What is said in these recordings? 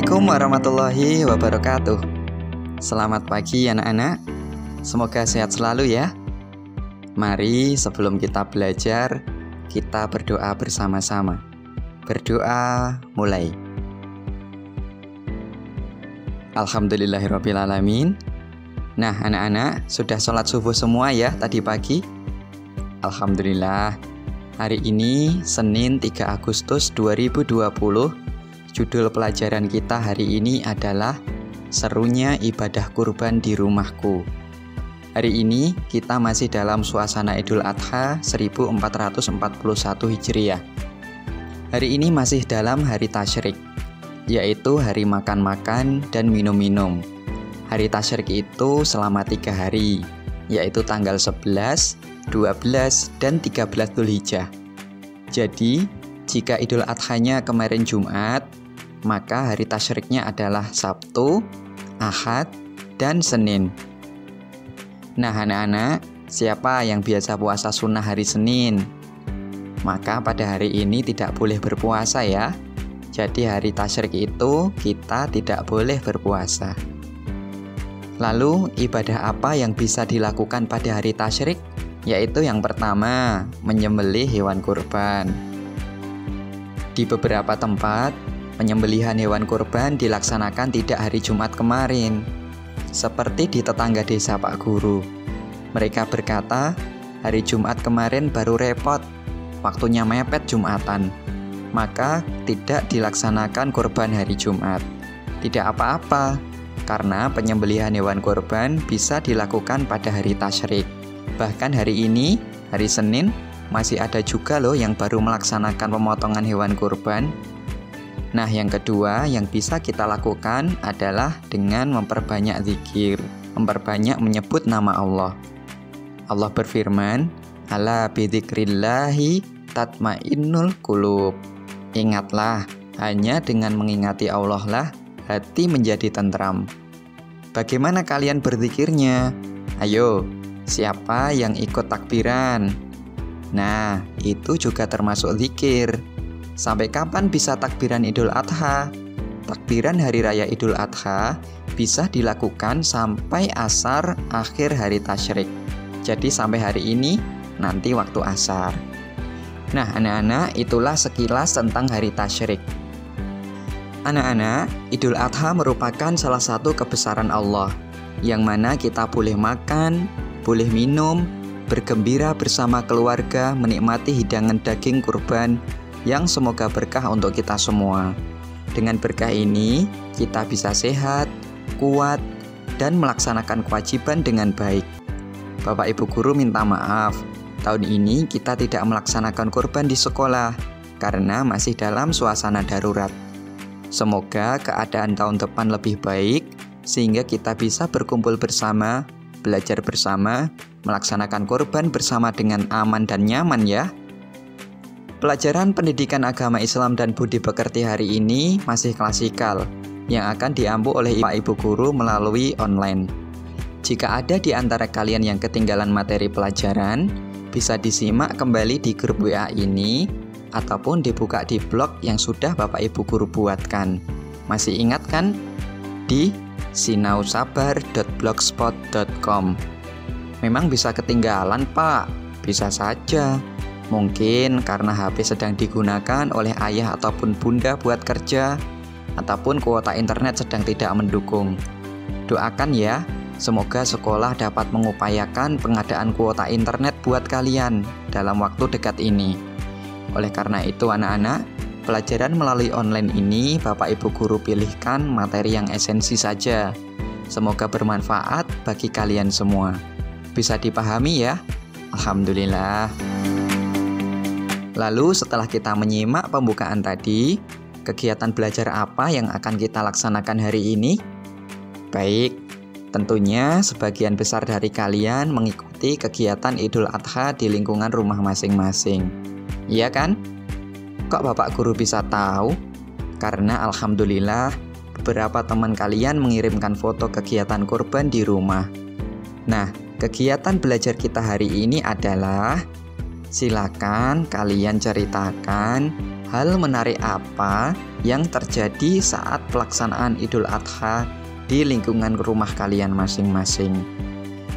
Assalamualaikum warahmatullahi wabarakatuh. Selamat pagi anak-anak. Semoga sehat selalu ya. Mari sebelum kita belajar, kita berdoa bersama-sama. Berdoa mulai. Alhamdulillahirrabbilalamin Nah anak-anak sudah sholat subuh semua ya tadi pagi Alhamdulillah Hari ini Senin 3 Agustus 2020 Judul pelajaran kita hari ini adalah Serunya ibadah kurban di rumahku Hari ini kita masih dalam suasana Idul Adha 1441 Hijriah Hari ini masih dalam hari tasyrik yaitu hari makan-makan dan minum-minum. Hari tasyrik itu selama tiga hari, yaitu tanggal 11, 12, dan 13 Dzulhijjah. Jadi, jika Idul Adhanya kemarin Jumat, maka hari tasyriknya adalah Sabtu, Ahad, dan Senin. Nah, anak-anak, siapa yang biasa puasa sunnah hari Senin? Maka pada hari ini tidak boleh berpuasa ya. Jadi hari tasyrik itu kita tidak boleh berpuasa. Lalu ibadah apa yang bisa dilakukan pada hari tasyrik? Yaitu yang pertama, menyembelih hewan kurban. Di beberapa tempat, penyembelihan hewan kurban dilaksanakan tidak hari Jumat kemarin. Seperti di tetangga desa Pak Guru. Mereka berkata, hari Jumat kemarin baru repot, waktunya mepet Jumatan maka tidak dilaksanakan kurban hari Jumat. Tidak apa-apa, karena penyembelihan hewan kurban bisa dilakukan pada hari tasyrik. Bahkan hari ini, hari Senin, masih ada juga loh yang baru melaksanakan pemotongan hewan kurban. Nah, yang kedua yang bisa kita lakukan adalah dengan memperbanyak zikir, memperbanyak menyebut nama Allah. Allah berfirman, "Ala bidzikrillahi tatmainnul qulub." Ingatlah, hanya dengan mengingati Allah lah hati menjadi tentram. Bagaimana kalian berzikirnya? Ayo, siapa yang ikut takbiran? Nah, itu juga termasuk zikir. Sampai kapan bisa takbiran Idul Adha? Takbiran Hari Raya Idul Adha bisa dilakukan sampai asar akhir hari tasyrik. Jadi sampai hari ini, nanti waktu asar. Nah, anak-anak, itulah sekilas tentang hari tasyrik. Anak-anak, Idul Adha merupakan salah satu kebesaran Allah, yang mana kita boleh makan, boleh minum, bergembira bersama keluarga, menikmati hidangan daging kurban yang semoga berkah untuk kita semua. Dengan berkah ini, kita bisa sehat, kuat, dan melaksanakan kewajiban dengan baik. Bapak Ibu guru minta maaf Tahun ini kita tidak melaksanakan kurban di sekolah karena masih dalam suasana darurat. Semoga keadaan tahun depan lebih baik sehingga kita bisa berkumpul bersama, belajar bersama, melaksanakan kurban bersama dengan aman dan nyaman ya. Pelajaran pendidikan agama Islam dan budi pekerti hari ini masih klasikal yang akan diampu oleh Pak Ibu guru melalui online. Jika ada di antara kalian yang ketinggalan materi pelajaran, bisa disimak kembali di grup WA ini ataupun dibuka di blog yang sudah Bapak Ibu guru buatkan. Masih ingat kan? Di sinausabar.blogspot.com. Memang bisa ketinggalan, Pak. Bisa saja. Mungkin karena HP sedang digunakan oleh ayah ataupun bunda buat kerja ataupun kuota internet sedang tidak mendukung. Doakan ya Semoga sekolah dapat mengupayakan pengadaan kuota internet buat kalian dalam waktu dekat ini. Oleh karena itu, anak-anak, pelajaran melalui online ini Bapak Ibu guru pilihkan materi yang esensi saja. Semoga bermanfaat bagi kalian semua. Bisa dipahami ya? Alhamdulillah. Lalu setelah kita menyimak pembukaan tadi, kegiatan belajar apa yang akan kita laksanakan hari ini? Baik, Tentunya sebagian besar dari kalian mengikuti kegiatan Idul Adha di lingkungan rumah masing-masing. Iya kan? Kok Bapak Guru bisa tahu? Karena alhamdulillah beberapa teman kalian mengirimkan foto kegiatan kurban di rumah. Nah, kegiatan belajar kita hari ini adalah silakan kalian ceritakan hal menarik apa yang terjadi saat pelaksanaan Idul Adha di lingkungan rumah kalian masing-masing.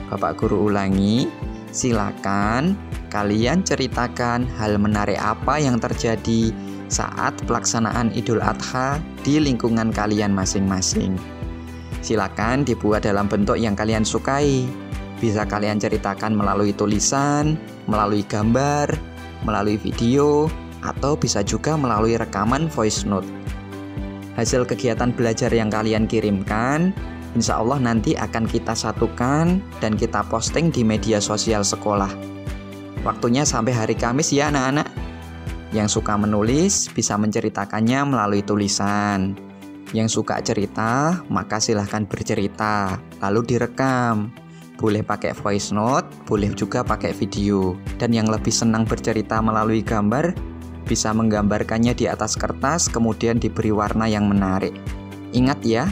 Bapak Guru ulangi, silakan kalian ceritakan hal menarik apa yang terjadi saat pelaksanaan Idul Adha di lingkungan kalian masing-masing. Silakan dibuat dalam bentuk yang kalian sukai. Bisa kalian ceritakan melalui tulisan, melalui gambar, melalui video, atau bisa juga melalui rekaman voice note. Hasil kegiatan belajar yang kalian kirimkan, insya Allah nanti akan kita satukan dan kita posting di media sosial sekolah. Waktunya sampai hari Kamis ya anak-anak. Yang suka menulis bisa menceritakannya melalui tulisan. Yang suka cerita, maka silahkan bercerita, lalu direkam. Boleh pakai voice note, boleh juga pakai video. Dan yang lebih senang bercerita melalui gambar, bisa menggambarkannya di atas kertas, kemudian diberi warna yang menarik. Ingat ya,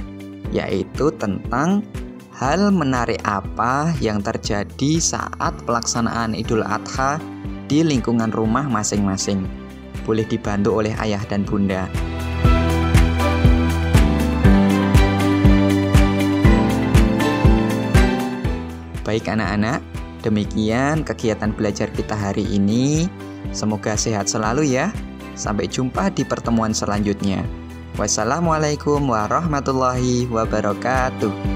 yaitu tentang hal menarik apa yang terjadi saat pelaksanaan Idul Adha di lingkungan rumah masing-masing boleh dibantu oleh ayah dan bunda. Baik anak-anak, demikian kegiatan belajar kita hari ini. Semoga sehat selalu ya. Sampai jumpa di pertemuan selanjutnya. Wassalamualaikum warahmatullahi wabarakatuh.